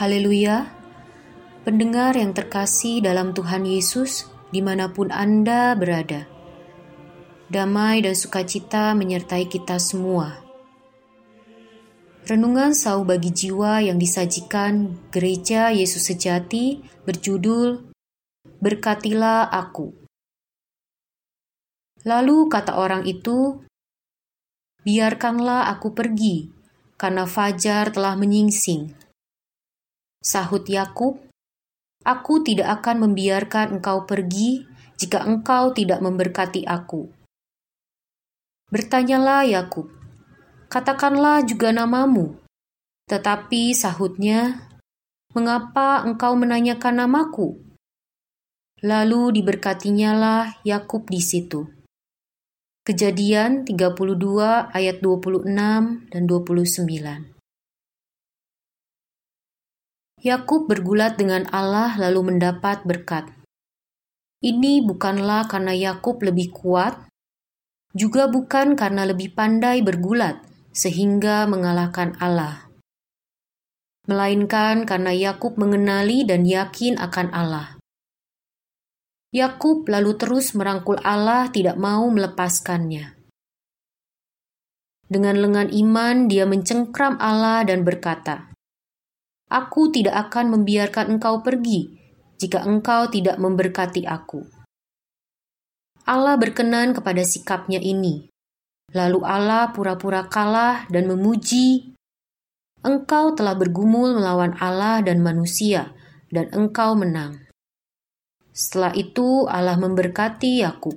Haleluya! Pendengar yang terkasih dalam Tuhan Yesus, di mana pun Anda berada, damai dan sukacita menyertai kita semua. Renungan sau bagi jiwa yang disajikan Gereja Yesus Sejati berjudul Berkatilah Aku. Lalu kata orang itu, Biarkanlah aku pergi, karena fajar telah menyingsing. Sahut Yakub, Aku tidak akan membiarkan engkau pergi jika engkau tidak memberkati aku. Bertanyalah Yakub, katakanlah juga namamu. Tetapi sahutnya, mengapa engkau menanyakan namaku? Lalu diberkatinyalah Yakub di situ. Kejadian 32 ayat 26 dan 29. Yakub bergulat dengan Allah lalu mendapat berkat. Ini bukanlah karena Yakub lebih kuat, juga bukan karena lebih pandai bergulat sehingga mengalahkan Allah. Melainkan karena Yakub mengenali dan yakin akan Allah. Yakub lalu terus merangkul Allah tidak mau melepaskannya. Dengan lengan iman dia mencengkram Allah dan berkata, Aku tidak akan membiarkan engkau pergi jika engkau tidak memberkati aku. Allah berkenan kepada sikapnya ini. Lalu Allah pura-pura kalah dan memuji, Engkau telah bergumul melawan Allah dan manusia, dan engkau menang. Setelah itu Allah memberkati Yakub.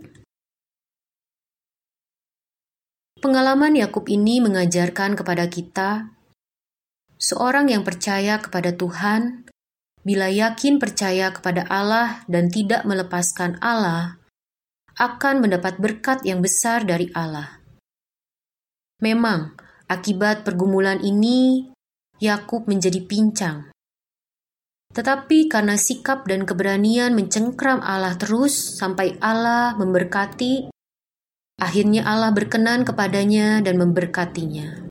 Pengalaman Yakub ini mengajarkan kepada kita Seorang yang percaya kepada Tuhan, bila yakin percaya kepada Allah dan tidak melepaskan Allah, akan mendapat berkat yang besar dari Allah. Memang, akibat pergumulan ini, Yakub menjadi pincang. Tetapi karena sikap dan keberanian mencengkram Allah terus sampai Allah memberkati, akhirnya Allah berkenan kepadanya dan memberkatinya.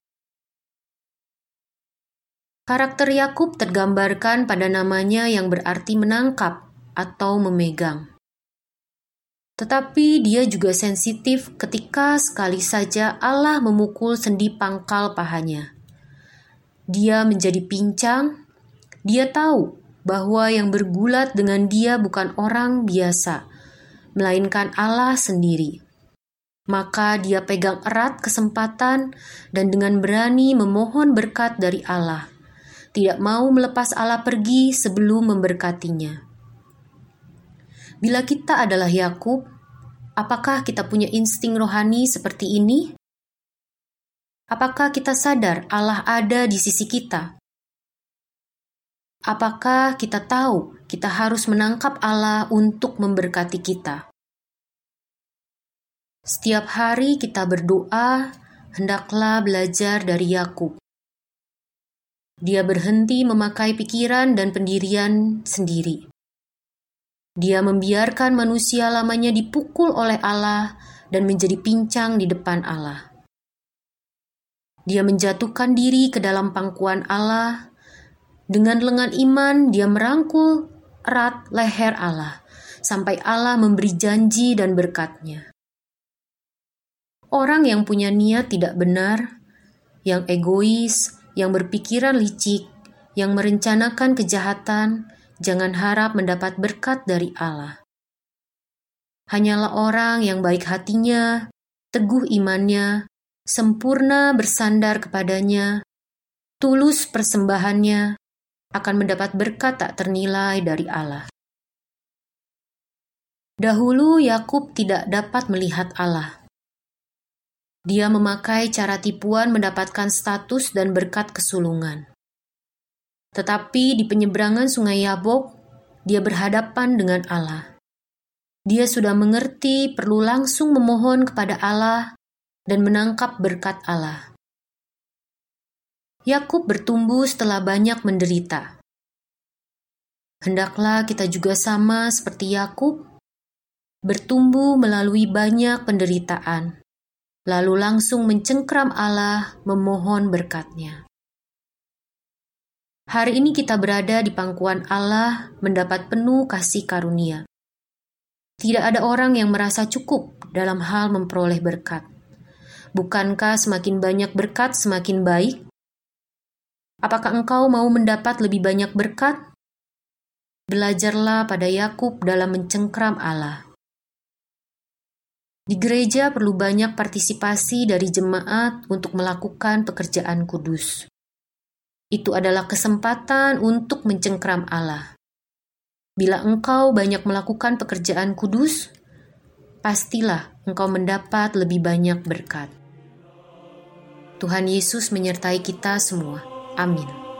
Karakter Yakub tergambarkan pada namanya yang berarti menangkap atau memegang. Tetapi dia juga sensitif ketika sekali saja Allah memukul sendi pangkal pahanya. Dia menjadi pincang, dia tahu bahwa yang bergulat dengan dia bukan orang biasa, melainkan Allah sendiri. Maka dia pegang erat kesempatan dan dengan berani memohon berkat dari Allah tidak mau melepas Allah pergi sebelum memberkatinya. Bila kita adalah Yakub, apakah kita punya insting rohani seperti ini? Apakah kita sadar Allah ada di sisi kita? Apakah kita tahu kita harus menangkap Allah untuk memberkati kita? Setiap hari kita berdoa, hendaklah belajar dari Yakub. Dia berhenti memakai pikiran dan pendirian sendiri. Dia membiarkan manusia lamanya dipukul oleh Allah dan menjadi pincang di depan Allah. Dia menjatuhkan diri ke dalam pangkuan Allah. Dengan lengan iman, dia merangkul erat leher Allah sampai Allah memberi janji dan berkatnya. Orang yang punya niat tidak benar, yang egois, yang berpikiran licik, yang merencanakan kejahatan, jangan harap mendapat berkat dari Allah. Hanyalah orang yang baik hatinya, teguh imannya, sempurna bersandar kepadanya, tulus persembahannya, akan mendapat berkat tak ternilai dari Allah. Dahulu Yakub tidak dapat melihat Allah. Dia memakai cara tipuan mendapatkan status dan berkat kesulungan. Tetapi di penyeberangan Sungai Yabok, dia berhadapan dengan Allah. Dia sudah mengerti perlu langsung memohon kepada Allah dan menangkap berkat Allah. Yakub bertumbuh setelah banyak menderita. Hendaklah kita juga sama seperti Yakub, bertumbuh melalui banyak penderitaan lalu langsung mencengkram Allah memohon berkatnya. Hari ini kita berada di pangkuan Allah, mendapat penuh kasih karunia. Tidak ada orang yang merasa cukup dalam hal memperoleh berkat. Bukankah semakin banyak berkat semakin baik? Apakah engkau mau mendapat lebih banyak berkat? Belajarlah pada Yakub dalam mencengkram Allah. Di gereja perlu banyak partisipasi dari jemaat untuk melakukan pekerjaan kudus. Itu adalah kesempatan untuk mencengkram Allah. Bila engkau banyak melakukan pekerjaan kudus, pastilah engkau mendapat lebih banyak berkat. Tuhan Yesus menyertai kita semua. Amin.